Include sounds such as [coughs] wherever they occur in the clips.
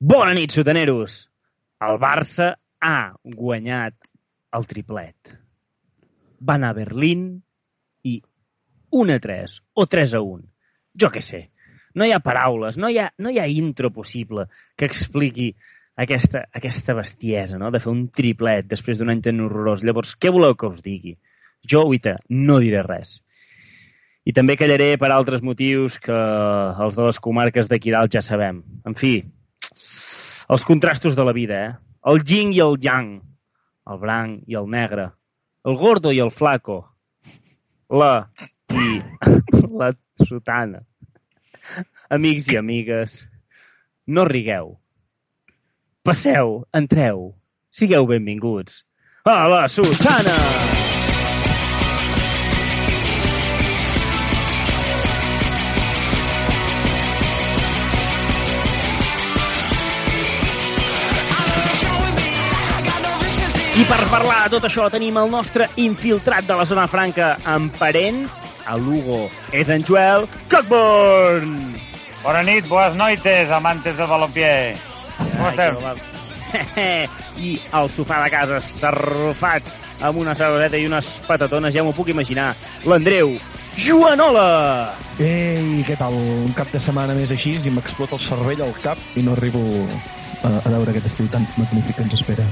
Bona nit, sotaneros! El Barça ha guanyat el triplet. Va anar a Berlín i 1 a 3 o 3 a 1. Jo què sé. No hi ha paraules, no hi ha, no hi ha intro possible que expliqui aquesta, aquesta bestiesa, no?, de fer un triplet després d'un any tan horrorós. Llavors, què voleu que us digui? Jo, Uita, no diré res. I també callaré per altres motius que els de les comarques d'aquí dalt ja sabem. En fi, els contrastos de la vida, eh? El yin i el yang, el blanc i el negre, el gordo i el flaco, la i [laughs] la sotana. Amics i amigues, no rigueu. Passeu, entreu, sigueu benvinguts a la Sotana! I per parlar de tot això tenim el nostre infiltrat de la zona franca amb parents a Lugo. És en Joel Cockburn! Bona nit, boas noites, amantes del balompié. Com estem? [laughs] I el sofà de casa estarrufat amb una cerveseta i unes patatones, ja m'ho puc imaginar. L'Andreu Joanola! Ei, què tal? Un cap de setmana més així i m'explota el cervell al cap i no arribo a, a veure aquest estiu tan magnífic que ens espera.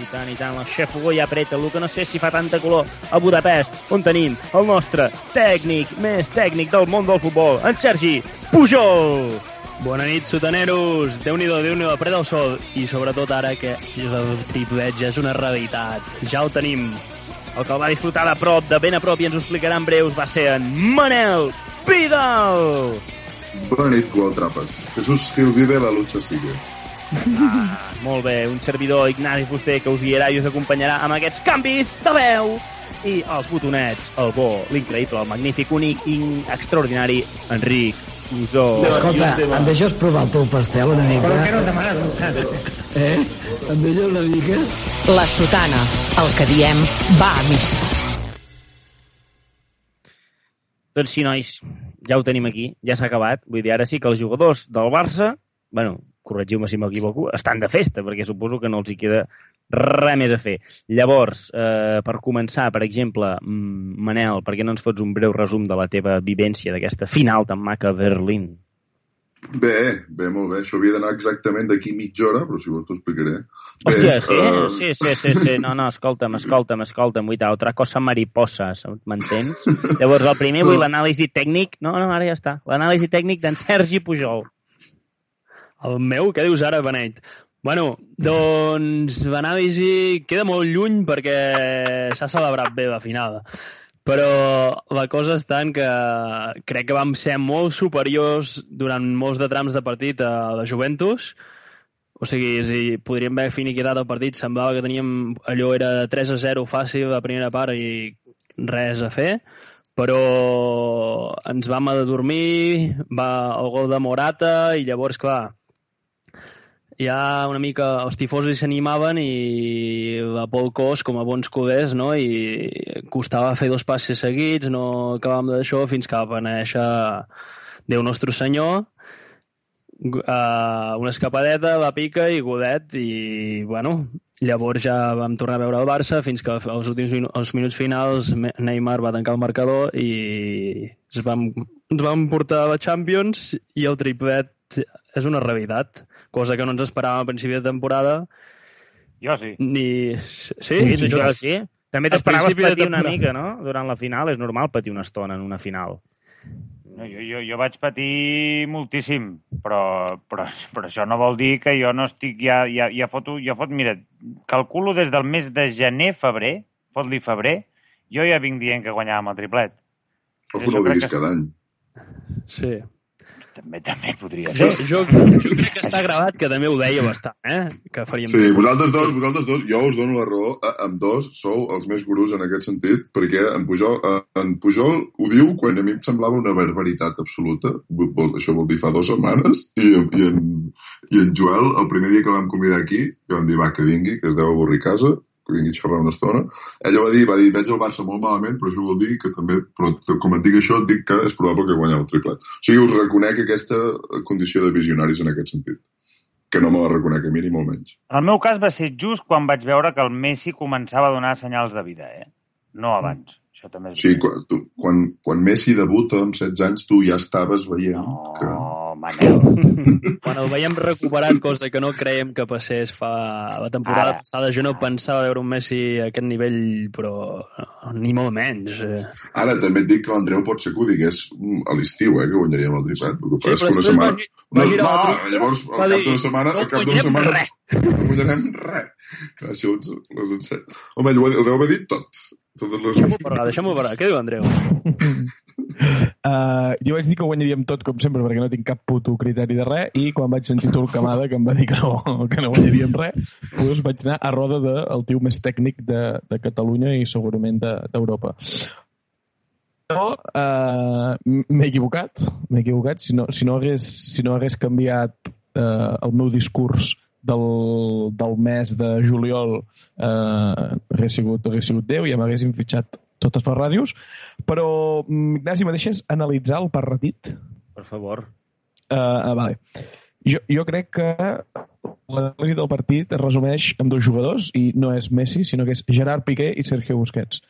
I tant, i tant, el xef Hugo ja apreta. El que no sé si fa tanta color a Budapest, on tenim el nostre tècnic, més tècnic del món del futbol, en Sergi Pujol! Bona nit, sotaneros! Déu-n'hi-do, déu nhi déu apreta el sol. I sobretot ara que el triplet ja és una realitat. Ja el tenim. El que el va disfrutar de prop, de ben a prop, i ens ho explicarà en breus, va ser en Manel Vidal! Bona nit, Gual Trapes. Jesús Gil vive, la lucha sigue. Ah, molt bé, un servidor Ignasi Fuster que us guiarà i us acompanyarà amb aquests canvis de veu i els botonets, el bo, l'increïble, el magnífic, únic i extraordinari Enric Usó. Escolta, em deixes provar el teu pastel una mica? Per què no demanes? Eh? Em deixes una mica? La sotana, el que diem, va a missa. Doncs sí, nois, ja ho tenim aquí, ja s'ha acabat. Vull dir, ara sí que els jugadors del Barça, bueno, corregiu-me si m'equivoco, estan de festa, perquè suposo que no els hi queda res més a fer. Llavors, eh, per començar, per exemple, mm, Manel, per què no ens fots un breu resum de la teva vivència d'aquesta final tan maca a Berlín? Bé, bé, molt bé. Això havia d'anar exactament d'aquí mitja hora, però si vols t'ho explicaré. Bé, Hòstia, sí, eh, sí, sí, sí, sí, no, no, escolta'm, escolta'm, escolta'm, vuita, otra cosa mariposa, m'entens? Llavors, el primer vull [laughs] l'anàlisi tècnic, no, no, ara ja està, l'anàlisi tècnic d'en Sergi Pujol. El meu? Què dius ara, Benet? Bueno, doncs l'anàlisi queda molt lluny perquè s'ha celebrat bé la final. Però la cosa està en que crec que vam ser molt superiors durant molts de trams de partit a la Juventus. O sigui, si podríem haver finiquitat el partit, semblava que teníem allò era 3 a 0 fàcil la primera part i res a fer però ens vam adormir, va el gol de Morata i llavors, clar, ja una mica els tifosos s'animaven i a Pol Cos, com a bons culers, no? i costava fer dos passes seguits, no acabàvem d'això fins que va aparèixer Déu Nostre Senyor, uh, una escapadeta, la pica i godet, i bueno, llavors ja vam tornar a veure el Barça fins que als últims minu als minuts finals Neymar va tancar el marcador i ens vam, ens vam portar a la Champions i el triplet és una realitat cosa que no ens esperàvem al principi de temporada. Jo sí. Ni... Sí? Sí, sí, jo, sí. També t'esperaves patir una temporada. mica, no? Durant la final és normal patir una estona en una final. No, jo, jo, jo vaig patir moltíssim, però, però, però això no vol dir que jo no estic... Ja, ja, ja foto, ja fot, mira, calculo des del mes de gener, febrer, fot-li febrer, jo ja vinc dient que guanyàvem el triplet. Ojo, no ho diguis cada any. Sí. També, també podria Jo, ser. jo, jo [laughs] crec que està gravat que també ho deia bastant, eh? Que faríem... Sí, vosaltres dos, vosaltres dos, jo us dono la raó, eh, amb dos sou els més gurus en aquest sentit, perquè en Pujol, eh, en Pujol ho diu quan a mi em semblava una barbaritat absoluta, això vol dir fa dues setmanes, i, i, en, i en Joel, el primer dia que vam convidar aquí, que vam dir, va, que vingui, que es deu avorrir casa, que vingui a xerrar una estona, ella va dir, va dir, veig el Barça molt malament, però això vol dir que també, però com et dic això, et dic que és probable que guanyem el triplet. O sigui, us reconec aquesta condició de visionaris en aquest sentit. que no me la reconec a mi ni molt menys. En el meu cas va ser just quan vaig veure que el Messi començava a donar senyals de vida, eh? No abans. Això també és Sí, quan, tu, quan, quan Messi debuta amb 16 anys, tu ja estaves veient No, que... Manel. [laughs] Quan el veiem recuperat, cosa que no creiem que passés fa la temporada Ara. passada, jo no pensava veure un Messi a aquest nivell, però ni molt menys. eh. Ara també et dic que l'Andreu pot ser que ho digués a l'estiu, eh, que guanyaríem el triplet. El que passa és que una després setmana... va, gi- va no, llavors, al cap d'una setmana, no al cap d'una guanyarem setmana res. no guanyarem res. Clar, això ho, ho encet. Home, ho, ho haver dit tot. Totes les... Deixem-ho parlar, deixem-ho parlar. Què diu Andreu? Uh, [laughs] jo vaig dir que guanyaríem tot, com sempre, perquè no tinc cap puto criteri de res, i quan vaig sentir Turcamada, que em va dir que no, [laughs] que no guanyaríem res, doncs vaig anar a roda del tio més tècnic de, de Catalunya i segurament de- d'Europa. Però uh, m'he equivocat, m'he equivocat. Si no, si no, hagués, si no hagués canviat uh, el meu discurs del, del mes de juliol eh, hagués, sigut, hagués sigut Déu, ja m'haguessin fitxat totes les ràdios, però mm, Ignasi, me deixes analitzar el partit? Per favor. Uh, uh, vale. Jo, jo crec que l'anàlisi del partit es resumeix amb dos jugadors, i no és Messi, sinó que és Gerard Piqué i Sergio Busquets.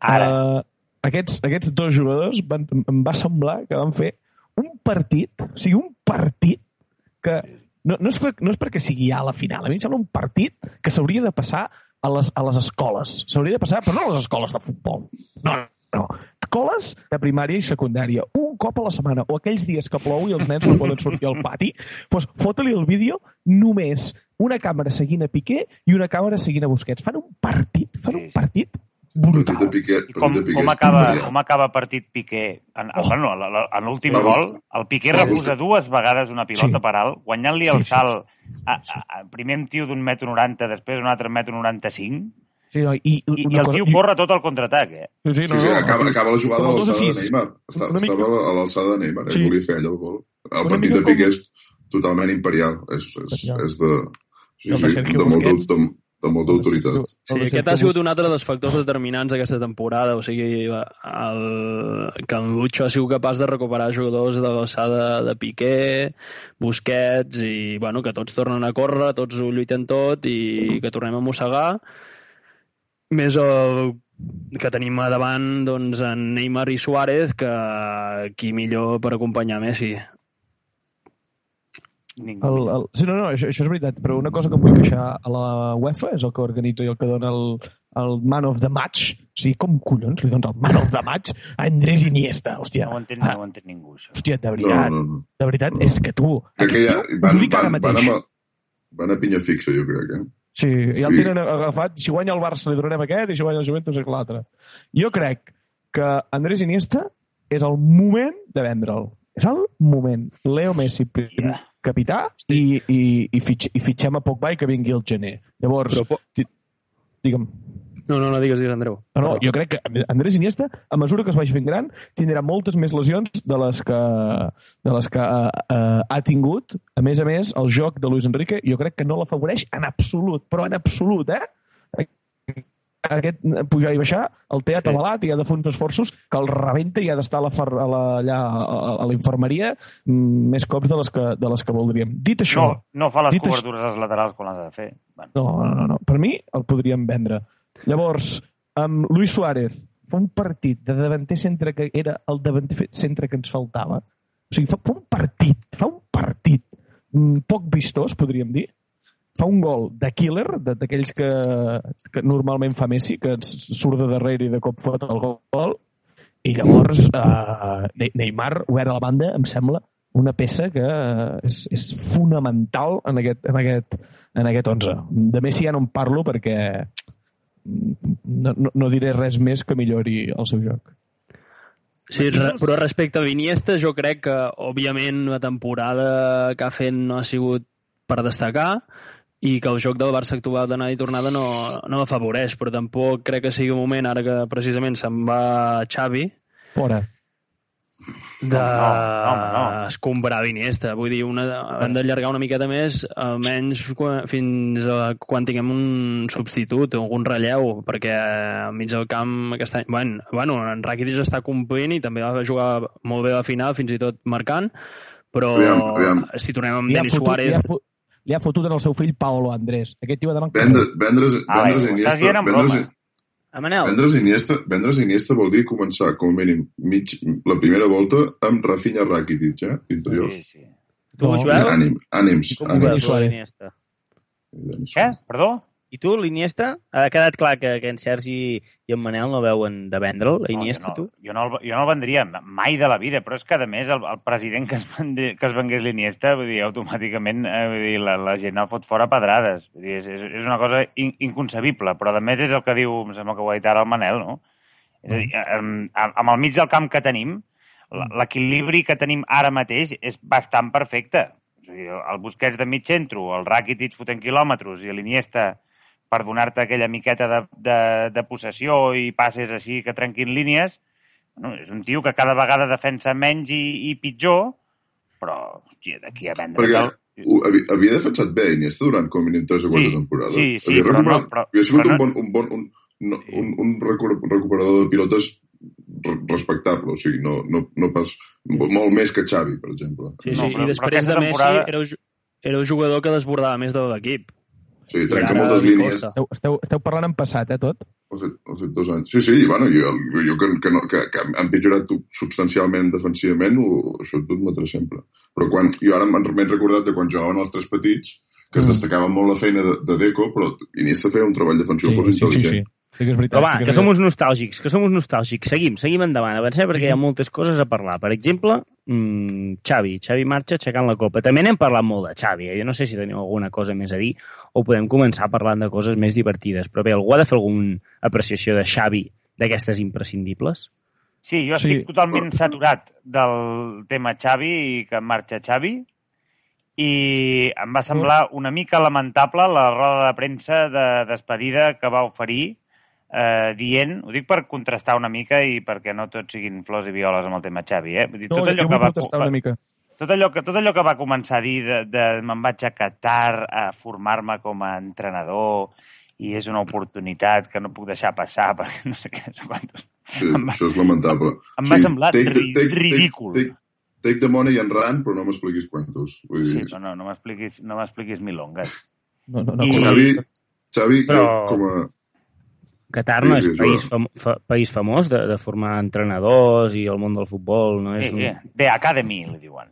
Ara. Uh, aquests, aquests dos jugadors van, em va semblar que van fer un partit, o sigui, un partit que no, no, és, per, no és perquè sigui ja a la final, a mi em sembla un partit que s'hauria de passar a les, a les escoles. S'hauria de passar, però no a les escoles de futbol. No, no. Escoles de primària i secundària. Un cop a la setmana, o aquells dies que plou i els nens no poden sortir al pati, doncs fota-li el vídeo només una càmera seguint a Piqué i una càmera seguint a Busquets. Fan un partit, fan un partit brutal. Partit de Piqué, I com, de Piqué. com, acaba, com acaba partit Piqué? En, Oh. bueno, en l'últim gol, el Piqué vostè- dues vegades una pilota Sí. per alt, guanyant-li el Sí, sí, salt a, a, a, primer un tio d'un metro 90, després un altre metro 95, Sí, no, i, i, i una el cosa- tio corre tot el contraatac, eh? Sí, sí, Sí, sí, acaba, acaba la jugada a l'alçada de. Neymar. Estava, Una mica- estava a l'alçada de Neymar, eh? Sí. volia fer allò el gol. El Una partit de Piqué com- és totalment imperial. És, és, és de, sí, El de sí, de, Busquets. de, de molta autoritat. Sí, aquest ha sigut un altre dels factors determinants d'aquesta temporada, o sigui, el, que el Lucho ha sigut capaç de recuperar jugadors de l'alçada de Piqué, Busquets, i bueno, que tots tornen a córrer, tots ho lluiten tot i que tornem a mossegar. Més el que tenim a davant doncs, en Neymar i Suárez, que qui millor per acompanyar Messi. Ningú. El, el... Sí, no, no, això, això és veritat, però una cosa que em vull queixar a la UEFA és el que organitza i el que dona el, el Man of the Match. O sigui, com collons li dones el Man of the Match a Andrés Iniesta? Hòstia, No ho entén, ah, no ho entén ningú, això. hòstia, de No, veritat, no, no. de veritat, és que tu... Crec que ja van, van, van, mateix. amb, van a pinya fixa, jo crec, eh? Sí, ja el tenen agafat. Si guanya el Barça li donarem aquest i si guanya el Juventus és l'altre. Jo crec que Andrés Iniesta és el moment de vendre'l. És el moment. Leo Messi, Yeah. Capità, i, i, i, fitx, i fitxem a Pogba i que vingui el gener. Llavors, Però, ti- digue'm, no, no, no digues, digues, Andreu. no, no, jo crec que Andrés Iniesta, a mesura que es vagi fent gran, tindrà moltes més lesions de les que, de les que uh, uh, ha tingut. A més a més, el joc de Luis Enrique jo crec que no l'afavoreix en absolut, però en absolut, eh? Aquest pujar i baixar, el té atabalat i ha de fer uns esforços que el rebenta i ha d'estar a, la, a, la, allà, a, a la infermeria mm, més cops de les que, de les que voldríem. Dit això... No, no fa les això- cobertures als laterals quan les ha de fer. Bueno, No, no, no, no. Per mi el podríem vendre. Llavors, amb Luis Suárez, fa un partit de davanter centre que era el davanter centre que ens faltava. O sigui, fa, fa un partit, fa un partit mm, poc vistós, podríem dir. Fa un gol de killer, d'aquells que, que normalment fa Messi, que surt de darrere i de cop fot el gol. I llavors, uh, Neymar, obert a la banda, em sembla una peça que eh, és, és fonamental en aquest, en, aquest, en aquest 11. De Messi ja no en parlo perquè mm, no, no, no diré res més que millori el seu joc. Sí, re, però respecte a l'Iniesta, jo crec que, òbviament, la temporada que ha fet no ha sigut per destacar i que el joc del Barça actual d'anada i tornada no, no l'afavoreix, però tampoc crec que sigui un moment, ara que precisament se'n va Xavi, Fora. de No, no, home, no. escombrar l'Iniesta. Vull dir, una, han d'allargar una miqueta més, almenys quan, fins a quan tinguem un substitut, algun relleu, perquè al mig del camp aquest any... Bueno, bueno en Rakitic està complint i també va jugar molt bé a la final, fins i tot marcant, però Aviam, aviam. si tornem amb Denis fotut, Suárez... ha, fo- li ha fotut en el seu fill Paolo Andrés. Aquest tio ha d'anar vendre's, Ah, vendre's ho estàs Iniesta, vendre's. A Manel, vendre's Iniesta, vendre's Iniesta vol dir començar, com a mínim, mig, la primera volta amb Rafinha Rakitic, eh? Interior. Sí, sí. tu, No. Joel? Ànim, ànims, Com ho ànims. Suárez. Què? Perdó? I tu, l'Iniesta? Ha quedat clar que, que en Sergi i en Manel no veuen de vendre'l, No, l'Iniesta, jo, tu? no, jo, no el, jo no el vendria mai de la vida, però és que, a més, el, el president que es, vendi, que es vengués l'Iniesta, vull dir, automàticament eh, vull dir, la, la gent el fot fora a pedrades. Vull dir, és, és, és una cosa in, inconcebible, però, a més, és el que diu, em sembla que ho ha dit ara el Manel, no? És a dir, amb, amb el mig del camp que tenim, la- l'equilibri que tenim ara mateix és bastant perfecte. O sigui, el Busquets de mig centre, el Rakitic fotent quilòmetres i l'Iniesta per donar-te aquella miqueta de, de, de possessió i passes així que trenquin línies, bueno, és un tio que cada vegada defensa menys i, i pitjor, però, hòstia, d'aquí a vendre... Perquè ho, havia, havia defensat bé Iniesta durant com a mínim 3 o 4 Sí, temporades. sí, sí, havia però no- però- havia sigut però un no- bon, un, bon un, no, un, un recu- recuperador de pilotes re- respectable, o sigui, no, no, no pas molt més que Xavi, per exemple. Sí, No, sí, però- i després de Messi temporada- era, era un jugador que desbordava més de l'equip. Sí, trenca ara moltes línies. Esteu, esteu, esteu parlant en passat, eh, tot? Ha fet, ha fet dos anys. Sí, sí, i bueno, jo, jo que, que, no, que, que han pitjorat substancialment defensivament, ho, això t'ho admetré sempre. Però quan, jo ara m'he recordat de quan jugaven els tres petits, que es Mm. destacava molt la feina de, de Deco, però Iniesta feia un treball defensiu sí, sí, intel·ligent. sí. Sí que és veritat. Però va, sí que és som uns nostàlgics, que som uns nostàlgics. Seguim, seguim endavant, avancem perquè hi ha moltes coses a parlar. Per exemple, mmm, Xavi, Xavi marxa aixecant la copa. També n'hem parlat molt de Xavi, eh? jo no sé si teniu alguna cosa més a dir o podem començar parlant de coses més divertides. Però bé, algú ha de fer alguna apreciació de Xavi d'aquestes imprescindibles? Sí, jo Sí. estic totalment saturat del tema Xavi i que marxa Xavi i em va semblar una mica lamentable la roda de premsa de despedida que va oferir eh, dient, ho dic per contrastar una mica i perquè no tot siguin flors i violes amb el tema Xavi, eh? Vull dir, No, tot, allò jo que vull va, protestar una mica. tot, allò que, tot allò que va començar a dir de, de me'n vaig a Qatar a formar-me com a entrenador i és una oportunitat que no puc deixar passar [laughs] perquè no sé què, no sé quantos. Sí, va- això és lamentable. em va semblar take the- ri- take- take- ridícul. Take, take the money and run, però no m'expliquis quantos. Vull Sí, dir, però no, no m'expliquis no m'expliquis milongues. No, no, no, I- Xavi, Xavi Però- jo, com a... Qatar no Sí, és sí, país, Joel. fam fa país famós de, de formar entrenadors i el món del futbol, no Sí, és un... sí. The Academy, li diuen.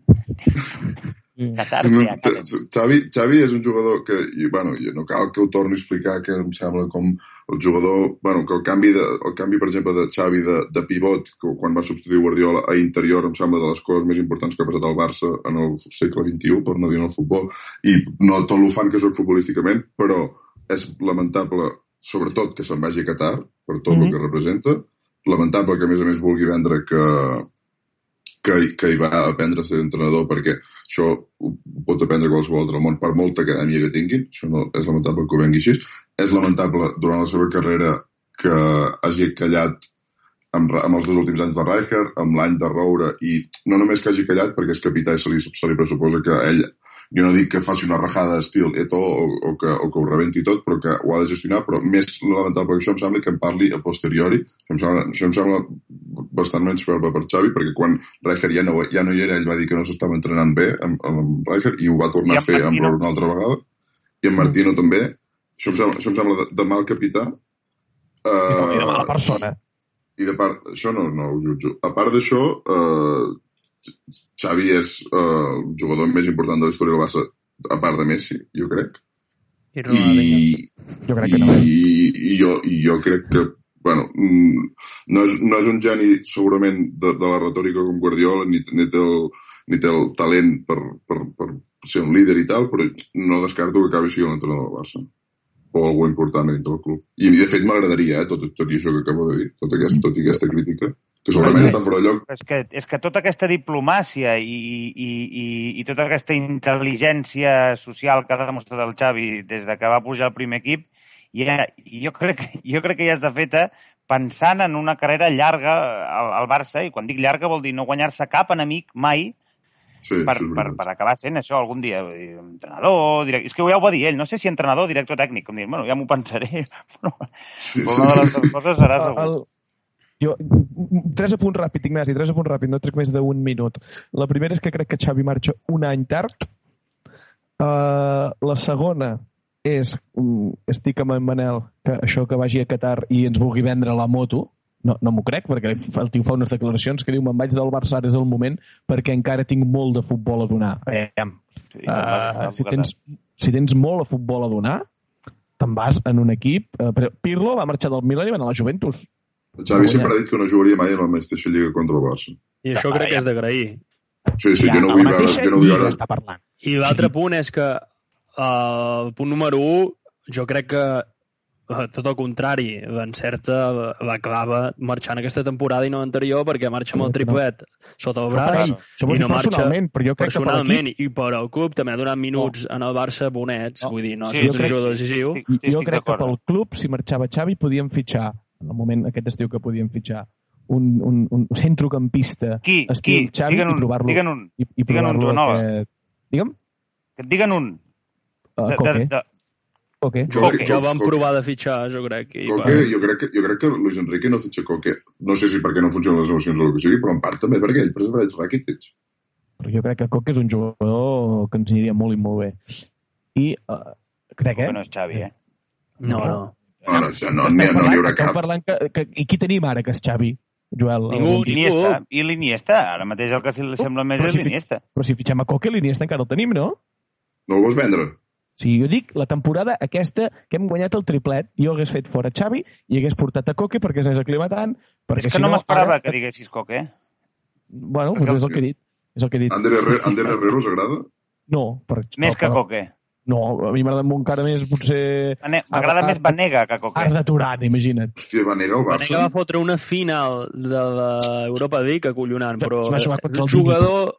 Mm. Qatar, The Academy. Xavi, Xavi és un jugador que, i, bueno, i no cal que ho torni a explicar, que em sembla com el jugador, bueno, que el canvi, de, el canvi per exemple, de Xavi de, de pivot, que quan va substituir Guardiola a interior, em sembla de les coses més importants que ha passat el Barça en el segle XXI, per no dir en el futbol, i no tot lo fan que sóc futbolísticament, però és lamentable, sobretot, que se'n vagi a Qatar, per tot mm -hmm. el que representa, lamentable que, a més a més, vulgui vendre que, que, que hi va aprendre a ser entrenador perquè això ho pot aprendre qualsevol altre al món per molta acadèmia que tinguin això no, és lamentable que ho vengui així. És lamentable durant la seva carrera que hagi callat amb, amb els dos últims anys de Rijkaard, amb l'any de Roure, i no només que hagi callat, perquè és capità i se li, se li pressuposa que ell, jo no dic que faci una rajada estil Eto o, o, que, o que ho rebenti tot, però que ho ha de gestionar, però més lamentable que això em sembla que em parli a posteriori. Això em sembla, això em sembla bastant menys feble per Xavi, perquè quan Rijkaard ja no, ja no hi era, ell va dir que no s'estava entrenant bé amb, amb Rijkaard, i ho va tornar a fer amb una altra vegada, i amb Martino també. Això em sembla, això em sembla de, de mal capità. I de, I de Uh, mala persona. i de part, això no, no ho jutjo. A part d'això, eh, Xavi és eh, el jugador més important de la història del Barça, a part de Messi, jo crec. I Jo crec que no. i, i, jo, I jo crec que bueno, mm, no, és, no és un geni segurament de, de la retòrica com Guardiola, ni, ni, té el, ni té el talent per, per, per ser un líder i tal, però no descarto que acabi sent l'entrenador del Barça o algú important dintre del club. I de fet m'agradaria, eh, tot, tot i això que acabo de dir, tot, aquest, tot i aquesta crítica, que segurament està fora de lloc. És que, és que tota aquesta diplomàcia i, i, i, i tota aquesta intel·ligència social que ha demostrat el Xavi des de que va pujar al primer equip, ja, jo, crec, jo crec que ja està feta pensant en una carrera llarga al, al Barça, i quan dic llarga vol dir no guanyar-se cap enemic mai Sí, per, és per, per acabar sent això algun dia. Entrenador, direct... és que ja ho va dir ell, no sé si entrenador o director tècnic, com dir, bueno, ja m'ho pensaré, [laughs] però, Sí, però una de les dues coses serà segur. El, jo, tres apunts ràpid, Ignasi, tres apunts ràpid, no trec més d'un minut. La primera és que crec que Xavi marxa un any tard. Uh, la segona és, um, estic amb en Manel, que això que vagi a Qatar i ens vulgui vendre la moto, no, no m'ho crec, perquè el tio fa unes declaracions que diu me'n vaig del Barça ara és el moment perquè encara tinc molt de futbol a donar. Aviam, Sí, uh, si, tens, si tens molt a futbol a donar, te'n vas en un equip... Uh, Pirlo va marxar del Milan i va anar a la Juventus. El Xavi sempre ha dit que no jugaria mai en la mateixa lliga contra el Barça. I això crec que és d'agrair. Sí, sí, jo no vull la veure... Jo no vull veure... està parlant. I l'altre punt és que uh, el punt número 1, jo crec que uh, tot el contrari, l'encerta va acabar marxant aquesta temporada i no anterior perquè marxa amb el triplet sota el braç vol i dir no marxa personalment, però jo crec que per personalment i per al club també ha donat minuts en el Barça bonets, No. vull dir, no Sí, jo un crec- jugador decisiu. Estic, estic, jo crec que pel club, si marxava Xavi, podíem fitxar, en el moment aquest estiu que podíem fitxar, un, un, un centrocampista Qui? estil Qui? Xavi Digue'n i un, provar-lo digue'n un. i, i digue'n un, Joanola. aquest... Digue'm? Que et diguen un. Uh, De, de, Coque. de, Coque. Jo, Coque, ja vam Coque. provar de fitxar, jo crec. I, Coque, jo crec, que, jo crec que Luis Enrique no fitxa Coque. No sé si perquè no funcionen les negociacions o el que sigui, però en part també perquè ell prefereix Rakitic. Però jo crec que Coque és un jugador que ens aniria molt i molt bé. I uh, crec, eh? que no és Xavi, eh? No, no. No, no, això no, Esteu n'hi no n'hi parlant- haurà cap. parlant que, que, I qui tenim ara que és Xavi? Joel, Ningú. Iniesta. I l'Iniesta. Ara mateix el que li sembla més Però és si l'Iniesta. Però si fitxem a Coque, l'Iniesta encara el tenim, no? No el vols vendre? Sigui, jo dic, la temporada aquesta que hem guanyat el triplet, jo hagués fet fora Xavi i hagués portat a Coque perquè s'anés aclimatant. Perquè És que si no m'esperava ara- que diguessis Coque. eh? Bueno, doncs és el que he dit. És el que he dit. Ander Herrero, Ander Herrero us agrada? No, per, Més que Coque. No, a mi m'agrada molt encara més, potser... M'agrada més Vanega que Coque. Arda Turan, imagina't. Hòstia, va negar el Vanega Barça. va fotre una final de l'Europa League acollonant, però Es va jugar contra el jugador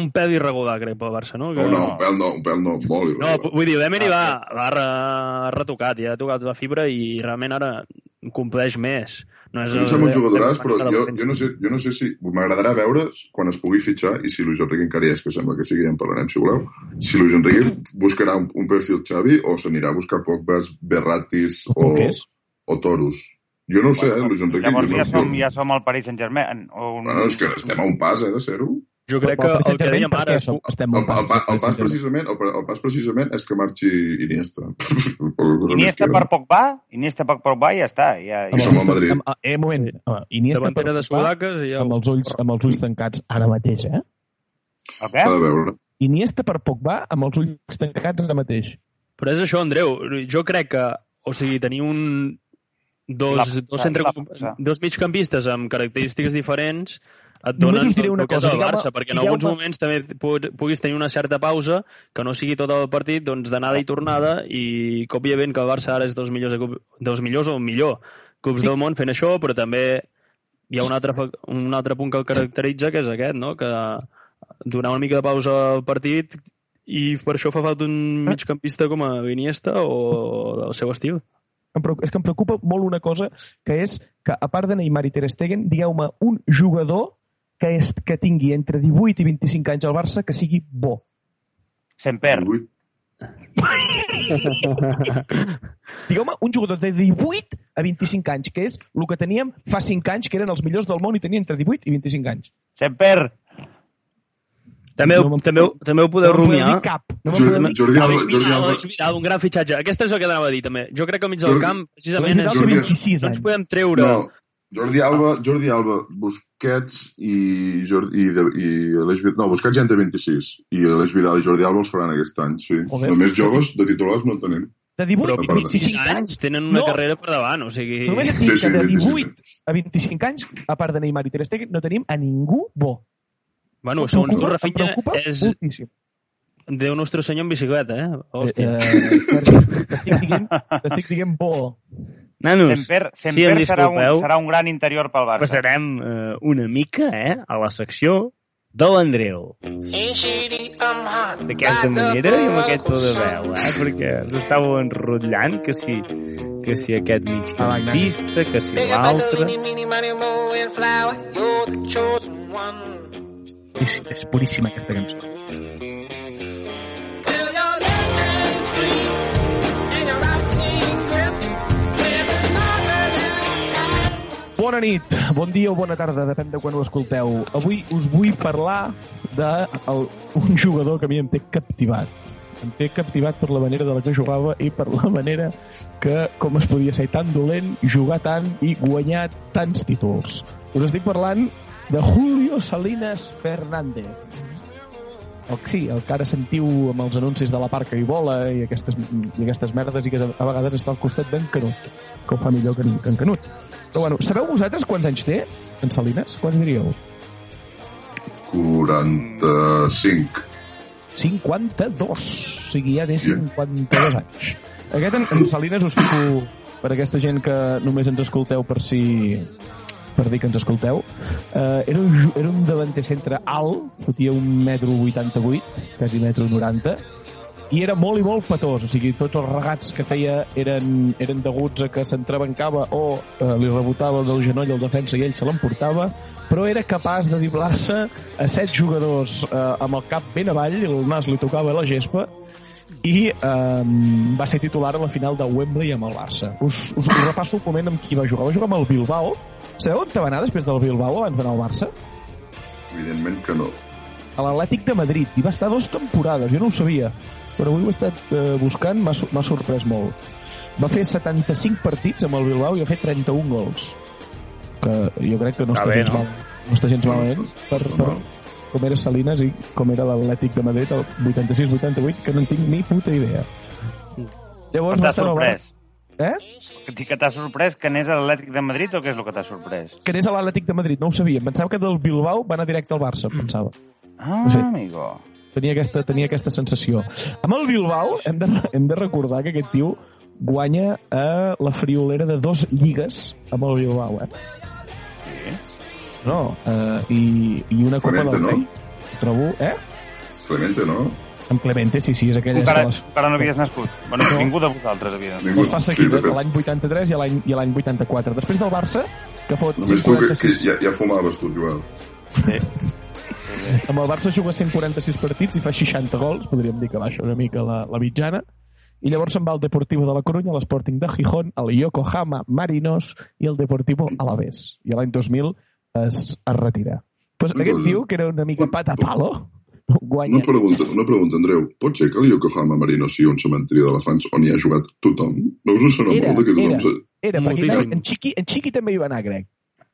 un pèl irregular, crec, pel Barça, no? Que... No, no, un pèl no, un pèl no, molt No, irregular. vull dir, l'Emery Ah, va, va re, retocat, ja ha tocat la fibra i realment ara compleix més. No és em sembla un jugadoràs, però jo, jo, no sé, jo no sé si... M'agradarà veure quan es pugui fitxar i si Luis Enrique encara és, que sembla que sigui, ja en parlarem, si voleu. Si Luis Enrique buscarà un, un perfil Xavi o s'anirà a buscar Pogbas, Berratis o, o Toros. Jo no ho sé, eh, Luis Enrique. Llavors ja som, ja som al Paris Saint-Germain. O un... Bueno, és que estem a un pas, eh, de ser-ho. Jo crec que el que dèiem ara... som- estem El, molt el, el, el, pas precisament. el, el pas precisament és que marxi Iniesta. [laughs] Iniesta per Pogba, Iniesta per Pogba i ja està. Ja, I som al Madrid. Amb, eh, un moment. Iniesta de per Pogba, sudaques i ja... amb els, ulls, amb els ulls tancats ara mateix, eh? Què? S'ha de veure. Iniesta per Pogba amb els ulls tancats ara mateix. Però és això, Andreu. Jo crec que, o sigui, tenir un dos, La- dos, la- centre, la- dos migcampistes amb característiques diferents et Només donen us diré una cosa, el digueu-me- Barça, perquè en alguns moments també pu- puguis tenir una certa pausa, que no sigui tot el partit doncs, d'anada i tornada, i que òbviament que el Barça ara és dels millors, equip- dels millors o millor clubs Sí. del món fent això, però també hi ha un altre, un altre punt que el caracteritza, que és aquest, no? que donar una mica de pausa al partit i per això fa falta un Ah. migcampista com a Iniesta o del seu estil. Em preocupa, és que em preocupa molt una cosa, que és que, a part de Neymar i Ter Stegen, digueu-me un jugador que, és, que tingui entre 18 i 25 anys al Barça que sigui bo. Semper. [laughs] Digueu-me un jugador de 18 a 25 anys, que és el que teníem fa 5 anys, que eren els millors del món i tenien entre 18 i 25 anys. Semper. També, No també, ho- també ho podeu no rumiar. dir cap. No Jordi, Jordi Alba, Jordi Alba, Vidal, un gran fitxatge. Aquesta és el que anava a dir, també. Jo crec que al mig del Jordi- camp, precisament, Vidal és... Jordi- 26 no ens anys. podem treure... No, Jordi Alba, Jordi Alba, Busquets i, Jordi, i, de, i Aleix Vidal... No, Busquets ja en té 26. I Aleix Vidal i Jordi Alba els faran aquest any, sí. Joder. Només joves de titulars no en tenim. De 18 Però per 25 anys anys, tenen una No. carrera per davant, o sigui... només et Sí, dic sí, que de 25 18 a 25 anys, a part de Neymar i Ter Stegen, no tenim a ningú bo. Bueno, Em segons tu, Rafinha, és moltíssim. Déu nostre senyor en bicicleta, eh? Hòstia. Eh, eh, T'estic dient, dient bo. Nanos, Semper, si em Semper serà, un, serà un gran interior pel Barça. passarem eh, una mica eh, a la secció de l'Andreu. D'aquesta manera i amb aquest to de veu, eh? perquè us estàveu enrotllant que si, que si aquest migcampista, que si l'altre... És, és puríssima aquesta cançó. Bona nit, bon dia o bona tarda, depèn de quan ho escolteu. Avui us vull parlar de el, un jugador que a mi em té captivat. em té captivat per la manera de la que jugava i per la manera que, com es podia ser tan dolent, jugar tant i guanyar tants títols. Us estic parlant de Julio Salinas Fernández. El, sí, el que ara sentiu amb els anuncis de la parca i bola i aquestes, i aquestes merdes i que a vegades està al costat d'en Canut, que ho fa millor que en, que en Canut. Però bueno, sabeu vosaltres quants anys té en Salinas? Quants diríeu? 45. 52. O sigui, ja té 52 anys. Aquest en, en Salines us fico per aquesta gent que només ens escolteu per si per dir que ens escolteu. Uh, era, un, [laughs] era un davanter centre alt, fotia un metro 88, quasi metro 90, i era molt i molt petós, o sigui, tots els regats que feia eren, eren deguts a que s'entrebancava o eh, li rebotava del genoll al defensa i ell se l'emportava, però era capaç de diblar-se a set jugadors eh, amb el cap ben avall, el nas li tocava la gespa, i eh, va ser titular a la final de Wembley amb el Barça. Us, us, us repasso un moment amb qui va jugar. Va jugar amb el Bilbao. Sabeu on va anar després del Bilbao abans d'anar al Barça? Evidentment que no. a l'Atlètic de Madrid i va estar dues temporades, jo no ho sabia però avui ho he estat eh, buscant m'ha so- m'ha sorprès molt va fer 75 partits amb el Bilbao i ha fet 31 gols que jo crec que no Està bé, gens no? mal no està gens malament per, per, Normal. Com era Salinas i com era l'Atlètic de Madrid el 86-88 que no en tinc ni puta idea llavors T'ha sorprès? eh? Que dic que t'ha sorprès que anés a l'Atlètic de Madrid o què és el que t'ha sorprès? que anés a l'Atlètic de Madrid, no ho sabia em pensava que del Bilbao va anar directe al Barça em pensava Ah, Sí. amigo. tenia aquesta, tenia aquesta sensació. Amb el Bilbao hem de, hem de recordar que aquest tio guanya a la friolera de dos lligues amb el Bilbao, eh? Sí. No, eh, i, i una Copa Clemente, del no? Rei. Trobo, eh? Clemente, no? Amb Clemente, sí, sí, és aquella... Encara, que les, encara no havies nascut. Bueno, No. ningú de vosaltres havia nascut. Ningú. les fa Sí, seguides, de fet. l'any 83 i l'any i l'any 84. Després del Barça, que fot Només tu que, que 146... ja, ja fumaves tu, Joel. Amb el Barça juga 146 partits i fa 60 gols, podríem dir que baixa una mica la, la mitjana, i llavors se'n va al Deportivo de la Coruña, l'Sporting de Gijón, el Yokohama Marinos i el Deportivo Alavés. I l'any 2000 es, es retira. Pues aquest tio, que era una mica pata palo, guanya... Una pregunta, una pregunta, Andreu. Pot ser que el Yokohama Marino sigui un cementiri d'elefants on hi ha jugat tothom? No us sona Era, molt que tothom... era. se- Era, perquè Moltíssim. en Chiqui, en Chiqui també hi va anar, crec.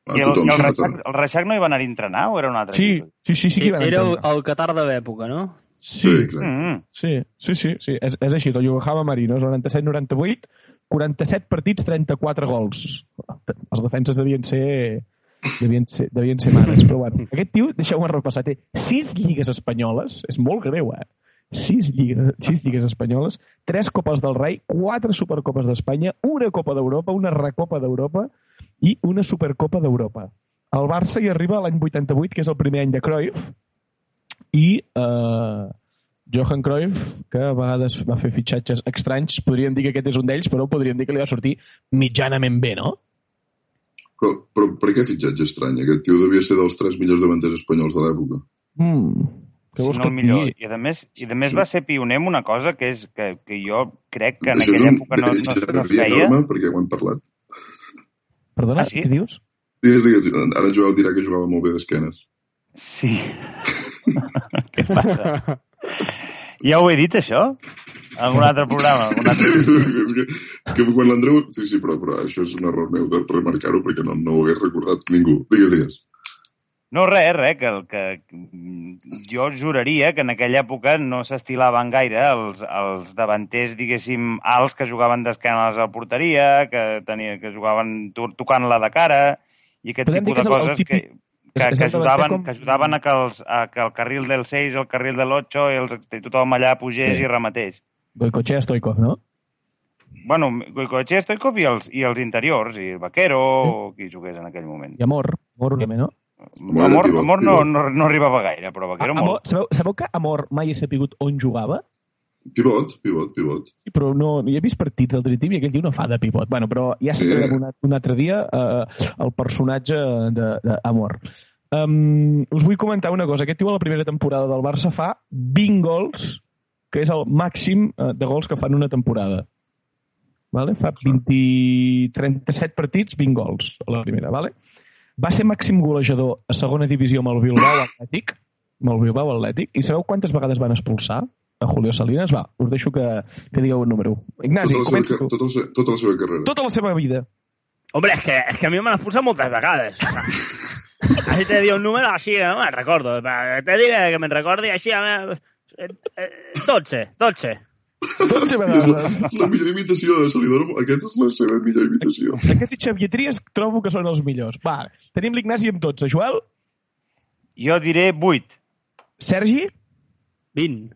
Ah, I el, i el, Reixac, el Reixac no hi va anar a entrenar o era un altre Sí, sí, sí, sí que hi va anar. Era el, el Qatar de l'època, no? Sí, exacte. Mm, Sí, sí, sí, sí. És, és així, el Yokohama Marinos, 97-98, 47 partits, 34 gols. Els defenses devien ser devien ser, devien ser mares, però bueno. Aquest tio, deixeu-me repassar, té 6 lligues espanyoles, és molt greu, eh? 6 lligues, 6 lligues espanyoles, 3 copes del rei, 4 supercopes d'Espanya, una copa d'Europa, una recopa d'Europa i una supercopa d'Europa. El Barça hi arriba l'any 88, que és el primer any de Cruyff, i eh, Johan Cruyff, que a vegades va fer fitxatges estranys, podríem dir que aquest és un d'ells, però podríem dir que li va sortir mitjanament bé, no? Però, però per què fitxatge estrany? Aquest tio devia ser dels tres millors davanters espanyols de l'època. Mm. Què si vols no que el millor. I a més, i a més va ser pioner en una cosa que és que, que jo crec que en Això aquella un època no, no, no es feia. enorme perquè ho hem parlat. Perdona, Ah, sí? què dius? Digues, digues, ara Joel dirà que jugava molt bé d'esquenes. Sí. [laughs] Què passa? Ja ho he dit, això? Algun altre programa? Algun altre... és, que, és que quan l'Andreu... Sí, sí, però, però això és un error meu de remarcar-ho perquè no, no ho hagués recordat ningú. Digues, digues. No, res, res, que, que mm, jo juraria que en aquella època no s'estilaven gaire els, els davanters, diguéssim, alts que jugaven d'esquenes a la porteria, que, tenia, que jugaven to- tocant-la de cara, i aquest Podem tipus que de coses típic- que, que, que, ajudaven, com- que ajudaven a que, els, a que el carril del 6, el carril de l'8 i, els, i tothom allà pugés Sí. i rematés. Goicochea Stoikov, no? Bueno, Goicoechea, Stoikov i els, i els interiors, i Vaquero, o qui jugués en aquell moment. I Amor, Amor una no? Amor Amor, no, no, no arribava gaire, però Vaquero Amor, molt. sabeu, sabeu que Amor mai he sapigut on jugava? Pivot, pivot, pivot. Sí, però no, no he vist partits del Dream Team i aquell tio no fa de pivot. Bueno, però ja Sí. un, un altre dia eh, el personatge d'Amor. Um, us vull comentar una cosa. Aquest tio a la primera temporada del Barça fa 20 gols, que és el màxim eh, de gols que fa en una temporada. Vale? Fa 20, 37 partits, 20 gols a la primera. Vale? Va ser màxim golejador a segona divisió amb el Bilbao Atlètic, amb el Bilbao Atlètic, i sabeu quantes vegades van expulsar? a Julio Salinas. Va, us deixo que, que digueu un número. Ignasi, Tota comença seva, tu. tota, la, se- tota la seva carrera. Tota la seva vida. Hombre, es que, es que a mí me l'han posat moltes vegades. Así [laughs] te digo un número, así que no me recordo. Te diré que me recordi així... Me... eh, eh, 12, 12. 12 vegades. És la millor imitació de Salidor. Aquesta és la seva millor imitació. Aquest i Xavier Trias trobo que són els millors. Va, tenim l'Ignasi amb 12. Joel? Jo diré 8. Sergi? 20.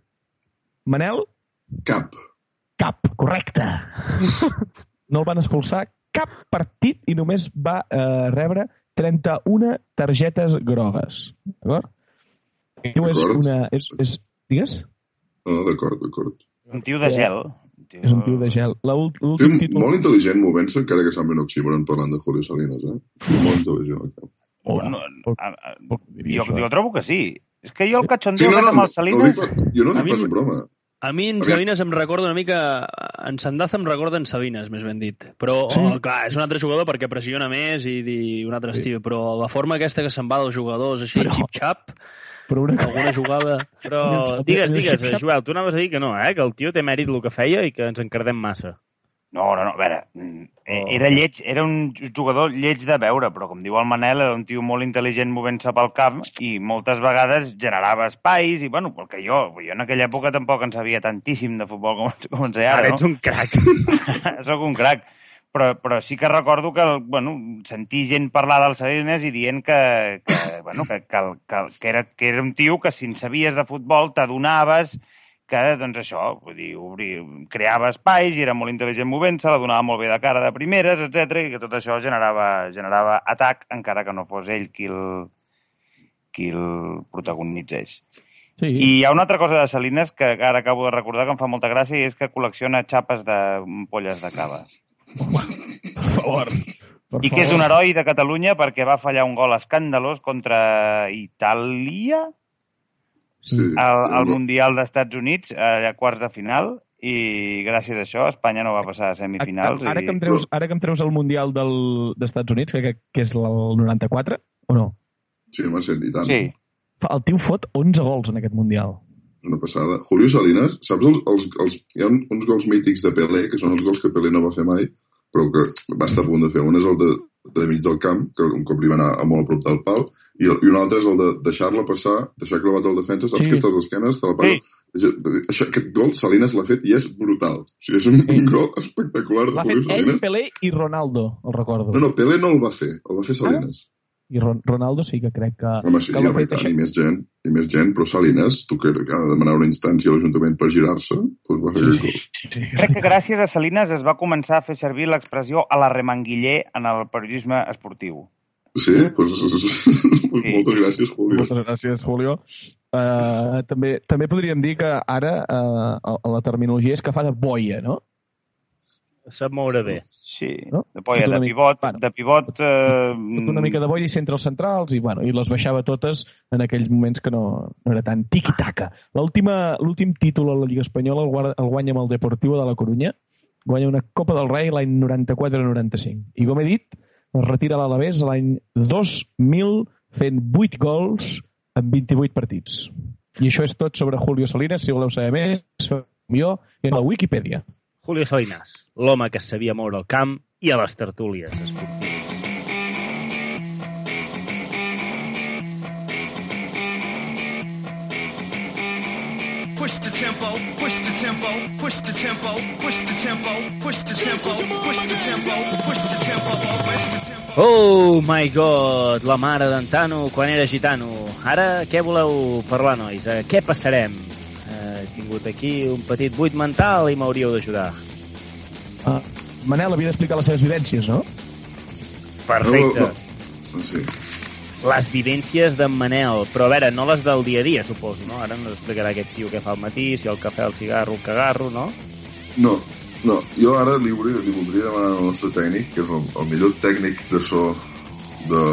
Manel? Cap. Cap, correcte. No el van expulsar cap partit i només va eh, rebre 31 targetes grogues. D'acord? Diu és una... És, és, digues? Ah, d'acord, d'acord. Un tio de gel. Tio... És un tio de gel. L'últim títol... molt intel·ligent movent-se, encara que sembli un oxímoron parlant de Julio Salinas, eh? Molt intel·ligent. el cap. No, poc- a- a- jo, jo trobo que sí. És que jo el Sí, cachondeo no, aquest no, amb no, el no, Salinas... dic, pas- jo no A dic pas en broma. A mi en. Sabines em recorda una mica... En Sandaza em recorda en Sabines, més ben dit. Però, Sí. oh, clar, és un altre jugador perquè pressiona més i, i un altre Sí. estil. Però la forma aquesta que se'n va dels jugadors, així, Però- xip-xap, Però una... alguna jugada... Però digues, digues. Joel, tu anaves a dir que no, eh? Que el tio té mèrit el que feia i que ens encardem massa. No, no, no, a veure, mm, eh, Oh. era lleig, era un jugador lleig de veure, però com diu el Manel, era un tio molt intel·ligent movent-se pel camp i moltes vegades generava espais i, bueno, perquè jo, jo en aquella època tampoc en sabia tantíssim de futbol com, com en sé ara, Ara no? ets un crac. [laughs] Sóc un crac. Però, però sí que recordo que, bueno, sentir gent parlar del Salinas i dient que, que, [coughs] bueno, que, que, que, que, era, que era un tio que si en sabies de futbol t'adonaves que, doncs això, vull dir, obrir, creava espais i era molt intel·ligent movent-se, la donava molt bé de cara de primeres, etc i que tot això generava, generava atac, encara que no fos ell qui el, qui el protagonitzés. Sí. I hi ha una altra cosa de Salines que ara acabo de recordar que em fa molta gràcia i és que col·lecciona xapes de polles de cava. Per favor. Per I que és un heroi de Catalunya perquè va fallar un gol escandalós contra Itàlia Sí. al, al Però- Mundial d'Estats Units a quarts de final i gràcies a això Espanya no va passar a semifinals. Ara, i... que em treus, ara que em treus el Mundial del- dels Estats Units, que, que, que és el 94, o no? Sí, m'ha sentit tant. Sí, El tio fot 11 gols en aquest Mundial. Una passada. Julio Salinas, saps els, els, els, hi ha un- uns gols mítics de Pelé, que són els gols que Pelé no va fer mai, però que va estar a punt de fer. Un és el de, de mig del camp, que un cop li va anar a molt a prop del pal, i, el- i un altre és el de deixar-la passar, deixar clavat el defensa, saps Sí. que estàs d'esquenes, te la passa. Això, aquest gol Salinas l'ha fet i és brutal. O sigui, és un, un gol espectacular de L'ha fet Julio ell, Salinas. Pelé i Ronaldo, el recordo. No, no, Pelé no el va fer, el va fer Salinas. I Ron Ronaldo sí que crec que, Home, sí, que home, i fet tant, això. i més gent, i més gent, però Salinas, tu que ha de demanar una instància a l'Ajuntament per girar-se, doncs va fer Sí, sí, sí, sí. crec que gràcies a Salines es va començar a fer servir l'expressió a la remanguiller en el periodisme esportiu. Sí, doncs, [laughs] pues, moltes gràcies, Julio. Moltes gràcies, Julio. Uh, també, també podríem dir que ara uh, la terminologia és que fa de boia, no? Sap moure bé. Sí, No? de polla, de mica- pivot, bueno, de pivot... Eh, Tot una mica de boia i centrals centrals i, bueno, i les baixava totes en aquells moments que no, no era tan tiqui-taca. L'última- L'últim títol a la Lliga Espanyola el, guarda- el guanya amb el Deportivo de la Corunya, guanya una Copa del Rei l'any 94-95. I com he dit, es retira a l'Alavés l'any 2000 fent 8 gols en 28 partits. I això és tot sobre Julio Salinas. Si voleu saber més, jo en la Wikipedia. Julio Salinas, l'home que sabia moure el camp i a les tertúlies esportives. Push the tempo, push the tempo, push the tempo, push the tempo, push the tempo, push the tempo, push the tempo, push the tempo. Oh my god, la mare d'Antano quan era gitano. Ara què voleu parlar, nois? Eh, què passarem? He tingut aquí un petit buit mental i m'hauríeu d'ajudar. Uh, Manel havia d'explicar les seves vivències, no? Perfecte. No, no, no. Sí. Les vivències d'en Manel, però a veure, no les del dia a dia, suposo, no? Ara ens explicarà aquest tio què fa al matí, si el cafè, el cigarro, el cagarro, no? No, no, jo ara li, voldria, li voldria demanar al nostre tècnic, que és el, el millor tècnic de so de,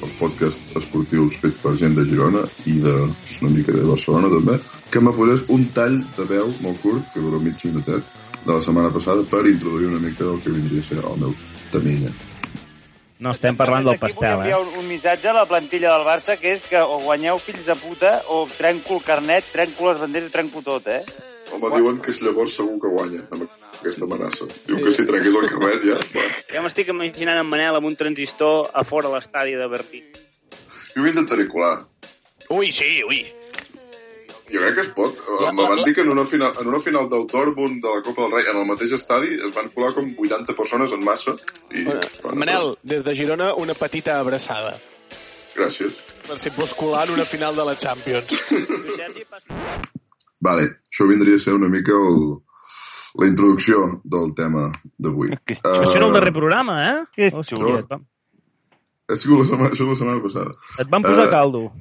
dels podcasts esportius fets per gent de Girona i de una mica de Barcelona també, que me posés un tall de veu molt curt, que dura mig minutet, de la setmana passada per introduir una mica del que vindria a ser el meu tamilla. No estem parlant del pastel, eh? un, un missatge a la plantilla del Barça que és que o guanyeu fills de puta o trenco el carnet, trenco les banderes i trenco tot, eh? Home, diuen que llavors segur que guanya amb aquesta amenaça. Diu que si trenqués el carnet ja... Va. [laughs] Ja m'estic imaginant en Manel amb un transistor a fora l'estadi de Berlín. Jo m'intentaré colar. Ui, sí, ui. Jo crec que es pot. La, me van dir que en una, final, en una final del Dortmund de la Copa del Rei, en el mateix estadi, es van colar com 80 persones en massa. I, bueno, Manel, des de Girona, una petita abraçada. Gràcies. Per si pots colar en una final de la Champions. [laughs] Vale, això vindria a ser una mica el, la introducció del tema d'avui. Que Uh, Això era el darrer programa, eh? Que Hòstia, xulo. et, vam, Ha sigut la setmana, això és la setmana passada. et van posar Eh, caldo.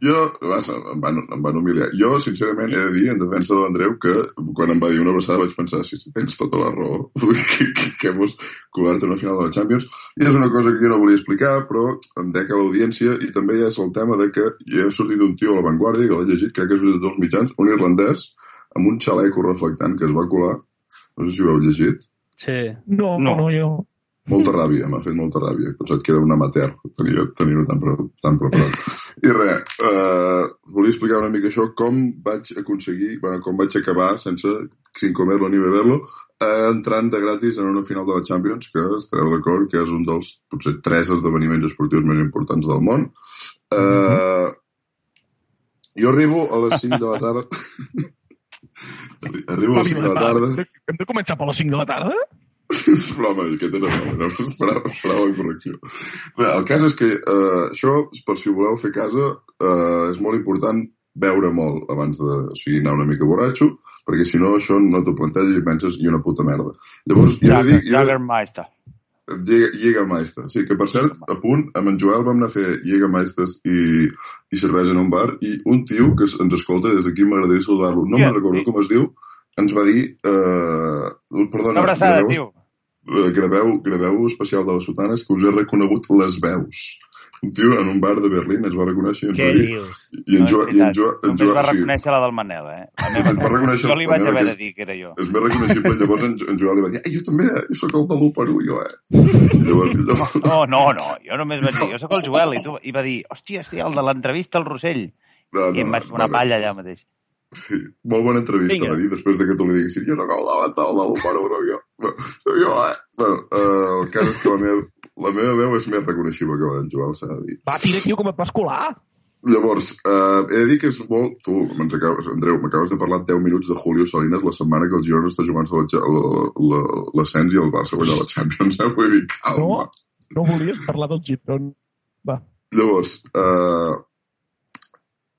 Jo, vas, em, van, em van humiliar. Jo, sincerament, he de dir, en defensa de l'Andreu, que quan em va dir una abraçada vaig pensar, sí, sí, tens tota la raó, [laughs] que, que, que vols colar-te una final de la Champions. I és una cosa que jo no volia explicar, però em dec a l'audiència, i també ja és el tema de que hi ha sortit un tio a la Vanguardia, que l'he llegit, crec que és de tots els mitjans, un irlandès, amb un xaleco reflectant que es va colar, no sé si ho heu llegit, Sí. No, No. no, no jo... molta ràbia, m'ha fet molta ràbia. He pensat que era un amateur tenir-ho tenir tan, pre tan preparat. [laughs] I res, eh, volia explicar una mica això, com vaig aconseguir, bueno, com vaig acabar sense, sin comerlo ni beberlo, eh, entrant de gratis en una final de la Champions, que estareu d'acord que és un dels, potser, tres esdeveniments esportius més importants del món. Eh, jo arribo a les 5 de la tarda... [laughs] arribo a les 5 de la tarda... Hem de començar per les 5 de la tarda? [laughs] És broma, aquest era no [laughs] esperava, esperava la correcció. Bé, el cas és que eh, això, per si voleu fer casa, eh, és molt important beure molt abans de o sigui, anar una mica borratxo, perquè si no això no t'ho planteges i penses i una puta merda. Llavors, jo he de dir... Jo, Jagermeister. Jäger- Jägermeister. Sí, que per cert, a punt, amb en Joel vam anar a fer Jägermeisters i, i cervesa en un bar i un tio que ens escolta des d'aquí m'agradaria saludar-lo. No me'n recordo com es diu, ens va dir... Eh, perdona, Una abraçada, tio. Eh, graveu, graveu especial de les sotanes que us he reconegut les veus. Un tio en un bar de Berlín ens va reconèixer i ens Què va dir... dius? I en No, és Joel... I en. Joel, en Joel va sí, reconèixer la del Manel, eh? La va reconèixer Jo li vaig haver de dir que era jo. és més reconeixible. Llavors en, en Joel li va dir jo també, eh? jo sóc el de l'1 jo, eh? I llavors, llavors, [laughs] No, no, no, jo només vaig dir, jo sóc el Joel, i tu i va dir, hòstia, sí, el de l'entrevista al Rossell. no, I em vaig fer una no, palla allà mateix. Sí, molt bona entrevista, Vinga. va dir, després de que tu li diguessis jo sóc el davantal de l'1 no, jo. No, soc jo, eh? Bueno, eh, el cas és que la meva, la meva veu és més reconeixible que la d'en Joel, s'ha de dir. Va, tira, tio, com et vas colar? Llavors, eh, he de dir que és molt... Tu, acabes, Andreu, m'acabes de parlar 10 minuts de Julio Salinas la setmana que el Girona està jugant l'ascens i el Barça guanya la Champions. Eh? Vull dir, calma. No, no volies parlar del Girona. Va. Llavors, eh,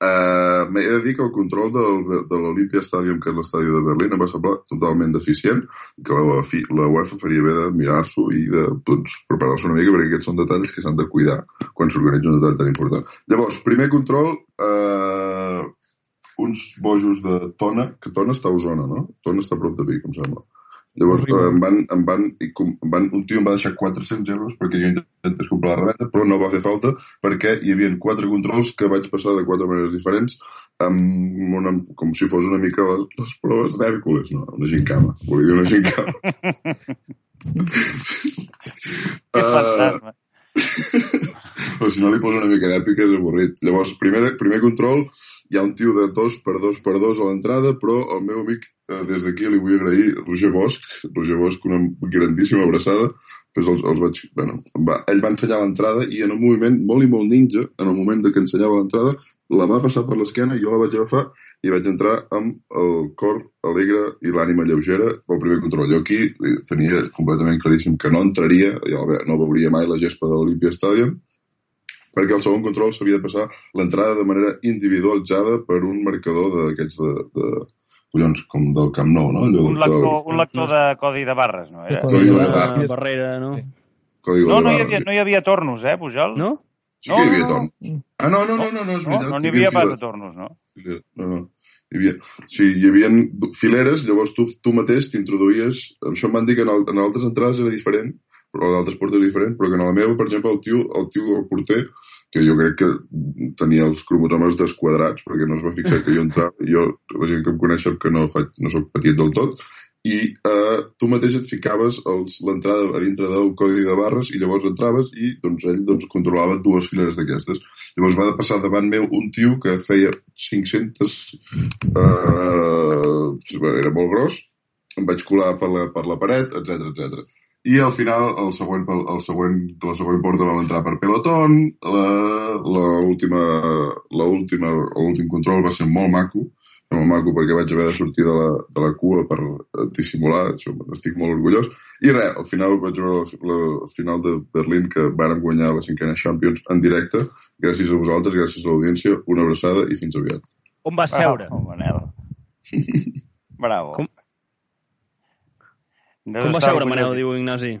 eh, m'he de dir que el control del, de l'Olympia Stadium, que és l'estadi de Berlín, em va semblar totalment deficient, que la, la UEFA faria bé de mirar-s'ho i de doncs, preparar-se una mica, perquè aquests són detalls que s'han de cuidar quan s'organitza un detall tan important. Llavors, primer control, eh, uns bojos de Tona, que Tona està a Osona, no? Tona està a prop de Vic, em sembla. Llavors eh, em van, em van, em van, un tio em va deixar 400 euros perquè jo intentés comprar la revenda, però no va fer falta perquè hi havia quatre controls que vaig passar de quatre maneres diferents amb una, com si fos una mica les, les proves d'Hèrcules, no? Una gincama. Volia dir una gincama. [laughs] Que fantasma. [laughs] o si no li posa una mica d'èpica és avorrit. Llavors, primer, primer control, hi ha un tio de dos per dos per dos a l'entrada, però el meu amic, des d'aquí li vull agrair, Roger Bosch, Roger Bosch, una grandíssima abraçada, després els, els vaig, bueno, va, ell va ensenyar l'entrada i en un moviment molt i molt ninja, en el moment de que ensenyava l'entrada, la va passar per l'esquena, jo la vaig agafar i vaig entrar amb el cor alegre i l'ànima lleugera pel primer control. Jo aquí tenia completament claríssim que no entraria, ja no veuria mai la gespa de l'Olympia Stadium, perquè el segon control s'havia de passar l'entrada de manera individualitzada per un marcador d'aquests de, de, collons, com del Camp Nou, no? Allò Un del lector, un lector de codi de barres, no era? Codi de barres. barrera, no? código No, de no hi, havia, no hi havia tornos, eh, Pujol? No? Sí que hi havia No, no, torns. Ah, no, no, no, no, no és No, veritat. no Hi n'hi havia pas de tornos, no? No, no. Hi havia, sí, hi havia fileres, llavors tu, tu mateix t'introduïes... Això em van dir que en, al, en altres entrades era diferent, però en altres portes era diferent, però que en la meva, per exemple, el tio, el tio del porter, que jo crec que tenia els cromosomes desquadrats, perquè no es va fixar que jo entrava, jo, la gent que em coneix sap que no, faig, no sóc petit del tot, i eh, tu mateix et ficaves l'entrada a dintre del codi de barres i llavors entraves i doncs, ell doncs, controlava dues fileres d'aquestes. Llavors va passar davant meu un tio que feia 500... Eh, era molt gros, em vaig colar per la, per la paret, etc etc. I al final, el següent, el següent, la següent porta vam entrar per pelotón, la- la última, la última, l'últim control va ser molt maco, molt maco perquè vaig haver de sortir de la, de la cua per eh, dissimular, això n'estic molt orgullós. I res, al final vaig veure la, la final de Berlín que vàrem guanyar la cinquena Champions en directe. Gràcies a vosaltres, gràcies a l'audiència, una abraçada i fins aviat. On va seure? Bravo, Manel. [laughs] Bravo. Com- Deus Com va seure, orgullós. Manel, diu Ignasi?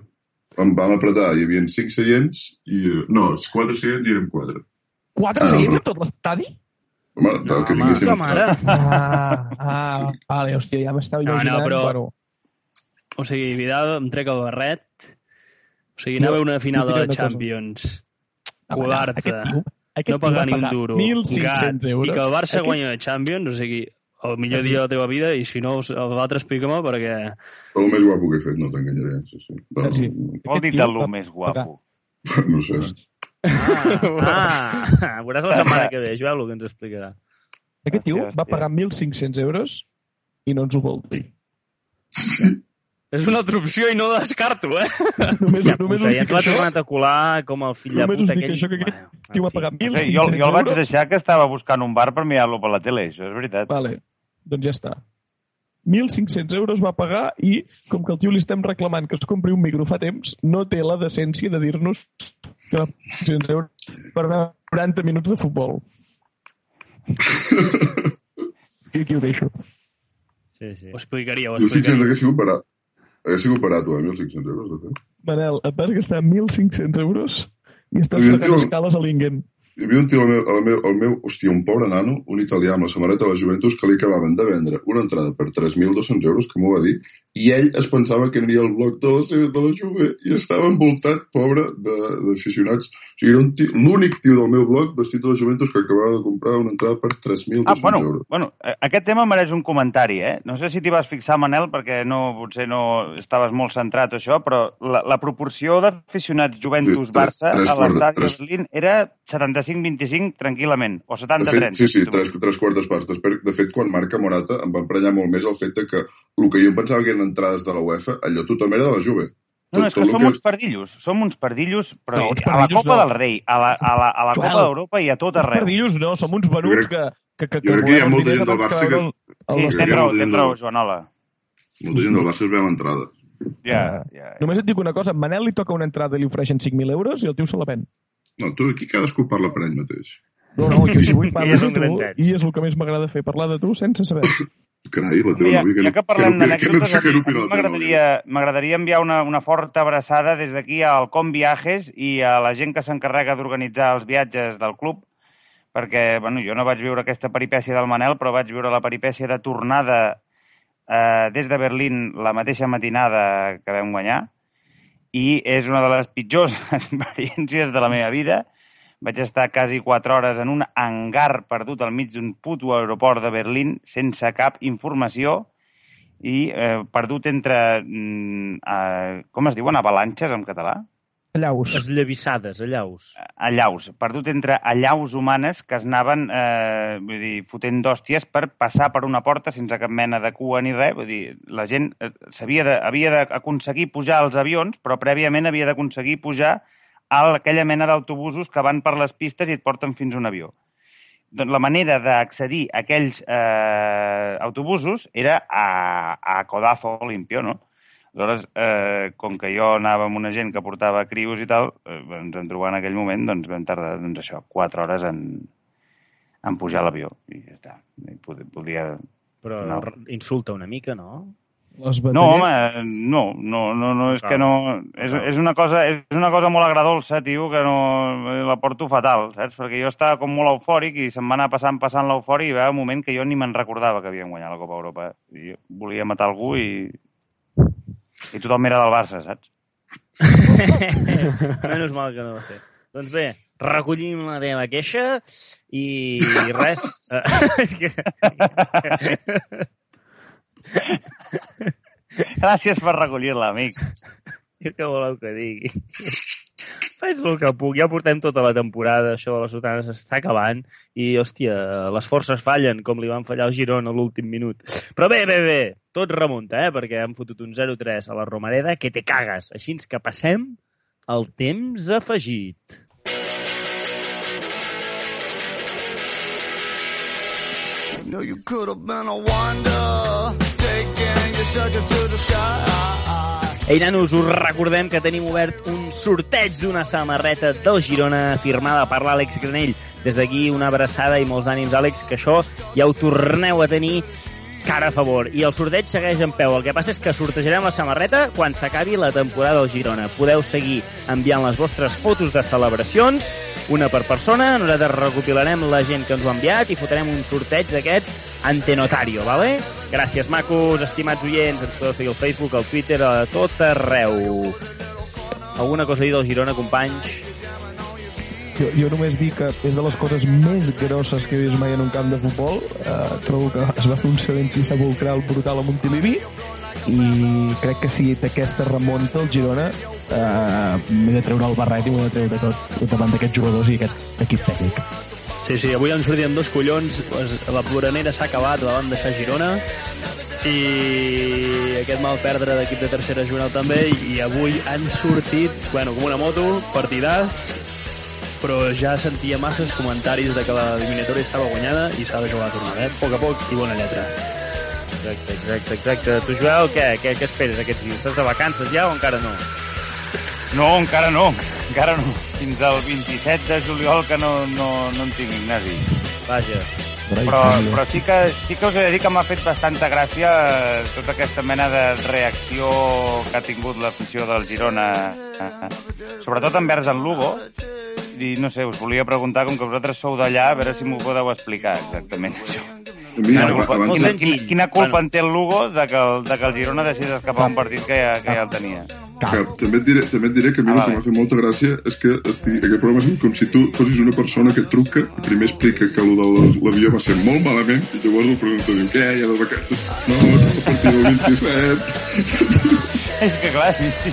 Em vam apretar, hi havia cinc seients, i, no, quatre seients i érem quatre. Quatre Ah, seients no. a tot l'estadi? Home, tal que home, vinguéssim puta mare. Ah, ah, vale, hòstia, ja m'estava No, no, imaginant. però- Bueno, O sigui, Vidal em trec el barret. O sigui, anar a una final de la. Champions. a veure, Colar-te. aquest tio, aquest No pagar ni un duro. 1.500 gat, euros. I que el Barça Aquest- guanya la Champions, o sigui, el millor dia de la teva vida, i si no, l'altre explica-me, perquè... El més guapo que he fet, no t'enganyaré. Sí, sí. No, Sí. Vol dir va més guapo. no sé. Ah, ah, [laughs] veuràs la setmana que ve, Joel, el que ens explicarà. Aquest tio va pagar 1.500 euros i no ens ho vol dir. És una altra opció i no la descarto, eh? [laughs] Només, Ja, només ja dic ens l'ha tornat a colar com el fill de només us puta dic aquell. això, que aquest Bueno, tio va pagar No sé, 1.500 jo, jo el vaig euros. deixar que estava buscant un bar per mirar-lo per la tele, això és veritat. Vale, doncs ja està. 1.500 euros va pagar i, com que el tio li estem reclamant que es compri un micro fa temps, no té la decència de dir-nos que va pagar 500 euros per anar 40 minuts de futbol. I aquí ho deixo. Sí, sí. Ho explicaria, ho 1.500 explicaria. hagués sigut barat. Hagués sigut barat, eh? 1.500 euros, de fet. Manel, et vas gastar 1.500 euros i estàs fregant tio. escales a l'Ingen. Hi havia un tio al meu, al meu, al meu, hòstia, un pobre nano, un italià amb la samarreta de la Juventus que li acabaven de vendre una entrada per 3.200 euros, que m'ho va dir, i ell es pensava que aniria al bloc de la, seva- de la Juve i estava envoltat, pobre, de- d'aficionats. O sigui, era l'únic tio del meu bloc vestit de la Juventus que acabava de comprar una entrada per 3.200 Ah, bueno, euros. bueno, eh, aquest tema mereix un comentari, eh? No sé si t'hi vas fixar, Manel, perquè no, potser no estaves molt centrat o això, però la, la proporció d'aficionats Juventus-Barça Sí, a l'estadi de Berlín era 75-25 tranquil·lament, o De 70-30. fet, sí, sí, tres, tres quartes parts. De fet, quan marca Morata em va emprenyar molt més el fet que el que jo pensava que eren entrades de la UEFA, allò tothom era de la Juve. No, no, és que som uns pardillos, som uns pardillos, però No, uns a la Copa no. del Rei, a la, a la, a la Copa d'Europa i a tot arreu. pardillos no, som uns venuts que, que, que, jo crec que hi ha molta gent del Barça que- Sí, tens raó, tens no. raó, Joanola. Molta gent del Barça es veu entrades. Ja, ja. Només et dic una cosa, a Manel li toca una entrada i li ofereixen 5.000 euros i el tio se la ven. No, tu aquí cadascú parla per ell mateix. No, no, jo si vull [laughs] parlar de tu i és el que més m'agrada fer, parlar de tu sense saber. [laughs] Carai, la teva Ja, nòvia... ja que parlem d'anècdotes, no- m'agradaria enviar una, una forta abraçada des d'aquí al Com Viajes i a la gent que s'encarrega d'organitzar els viatges del club, perquè bueno, jo no vaig viure aquesta peripècia del Manel, però vaig viure la peripècia de tornada eh, des de Berlín la mateixa matinada que vam guanyar, i és una de les pitjors [laughs] experiències de la meva vida. Vaig estar quasi 4 hores en un hangar perdut al mig d'un puto aeroport de Berlín sense cap informació i eh, perdut entre... Mm, eh, com es diuen? Avalanxes en català? Allaus. Esllavissades, allaus. allaus, perdut entre allaus humanes que es anaven eh, vull dir, fotent d'hòsties per passar per una porta sense cap mena de cua ni res. Vull dir, la gent eh, havia d'aconseguir pujar als avions, però prèviament havia d'aconseguir pujar aquella mena d'autobusos que van per les pistes i et porten fins a un avió. Doncs la manera d'accedir a aquells eh, autobusos era a, a codazo limpio, no? Aleshores, eh, com que jo anava amb una gent que portava crios i tal, eh, ens en trobar en aquell moment, doncs vam tardar, doncs això, quatre hores en, en pujar a l'avió. I ja està. I pod- podia... Però no. insulta una mica, no? Les No, home, no, no, no, no és Clar. que no... És, Clar. és, una cosa, és una cosa molt agradolça, tio, que no la porto fatal, saps? Perquè jo estava com molt eufòric i se'm va anar passant, passant l'eufòric i va un moment que jo ni me'n recordava que havíem guanyat la Copa Europa. I jo volia matar algú i... I tothom era del Barça, saps? [laughs] Menys mal que no va fer. Doncs bé, recollim la teva queixa i res. [laughs] [laughs] És que- Gràcies per recollir-la, amic. Jo què voleu que digui? Faig el que puc. Ja portem tota la temporada, això de les sotanes està acabant i, hòstia, les forces fallen, com li van fallar al Girona a l'últim minut. Però bé, bé, bé, tot remunta, eh? perquè hem fotut un 0-3 a la Romareda, que te cagues. Així que passem al temps afegit. You know you could have been a wonder, Ei, nanos, us recordem que tenim obert un sorteig d'una samarreta del Girona firmada per l'Àlex Granell. Des d'aquí una abraçada i molts ànims, Àlex, que això ja ho torneu a tenir cara a favor. I el sorteig segueix en peu. El que passa és que sortejarem la samarreta quan s'acabi la temporada del Girona. Podeu seguir enviant les vostres fotos de celebracions, una per persona. Nosaltres recopilarem la gent que ens ho ha enviat i fotrem un sorteig d'aquests ante notario, vale? Gràcies, macos, estimats oients. Ens podeu seguir al Facebook, al Twitter, a tot arreu. Alguna cosa a dir del Girona, companys? Jo, jo només dic que és de les coses més grosses que he vist mai en un camp de futbol. Uh, trobo que es va fer un silenci sepulcral brutal a Montilivi i crec que si d'aquesta remunta el Girona uh, m'he de treure el barret i m'he de treure tot davant d'aquests jugadors i aquest equip tècnic. Sí, sí, avui sortit amb dos collons, la ploranera s'ha acabat, la van deixar a Girona, i aquest mal perdre d'equip de tercera jornada també, i avui han sortit, bueno, com una moto, partidàs, però ja sentia masses comentaris de que la eliminatòria estava guanyada i s'ha de jugar a tornar, eh? A poc a poc i bona lletra. Exacte, exacte, exacte. Tu, Joel, què, què, què esperes aquests dies? Estàs de vacances ja o encara no? No, encara no, encara no. Fins al 27 de juliol que no, no, no en tinc, Ignasi. Vaja. Però, però sí, que, sí que us he de dir que m'ha fet bastanta gràcia eh, tota aquesta mena de reacció que ha tingut l'afició del Girona, eh, sobretot envers en Lugo, i no sé, us volia preguntar, com que vosaltres sou d'allà, a veure si m'ho podeu explicar exactament això. A mi, Quina, abans, culpa, molt quina, quina, quina culpa Bueno. en té el Lugo de que el, de que el Girona decidís escapar un partit que ja, que ja el tenia? que, també, et diré, també et diré que a mi Ah, el que m'ha fet molta gràcia és que estigui, aquest programa és com si tu fossis una persona que truca i primer explica que el de la- l'avió va ser molt malament i llavors el presentador diu què, ja de vacances? No, a partir del 27 És que clar, si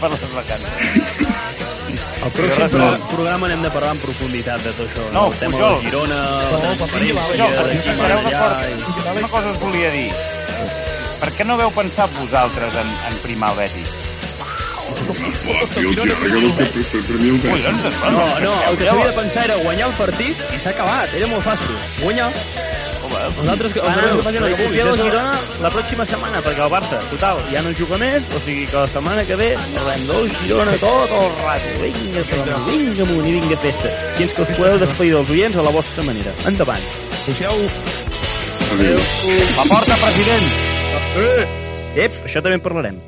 per les vacances. Al pròxim pro programa anem de parlar en profunditat de tot això. No, el tema Pujol. Girona, la de qui va estareu allà... d'acord, i- una cosa us volia dir. Per què no veu pensat vosaltres en, en primar el Betis? El Girona, el bueno, No, no, el que s'havia de pensar era guanyar el partit i s'ha acabat, era molt fàcil. Guanyar. Nosaltres que, facin el que la del Girona la pròxima setmana, perquè el Barça, total, ja no juga més, o sigui que la setmana que ve parlem del Girona tot el rato. Vinga, vinga, vinga amunt i vinga festa. I és que us podeu despedir dels oients a la vostra manera. Endavant. Adéu. Adéu. La porta, president! Ep, això també en parlarem.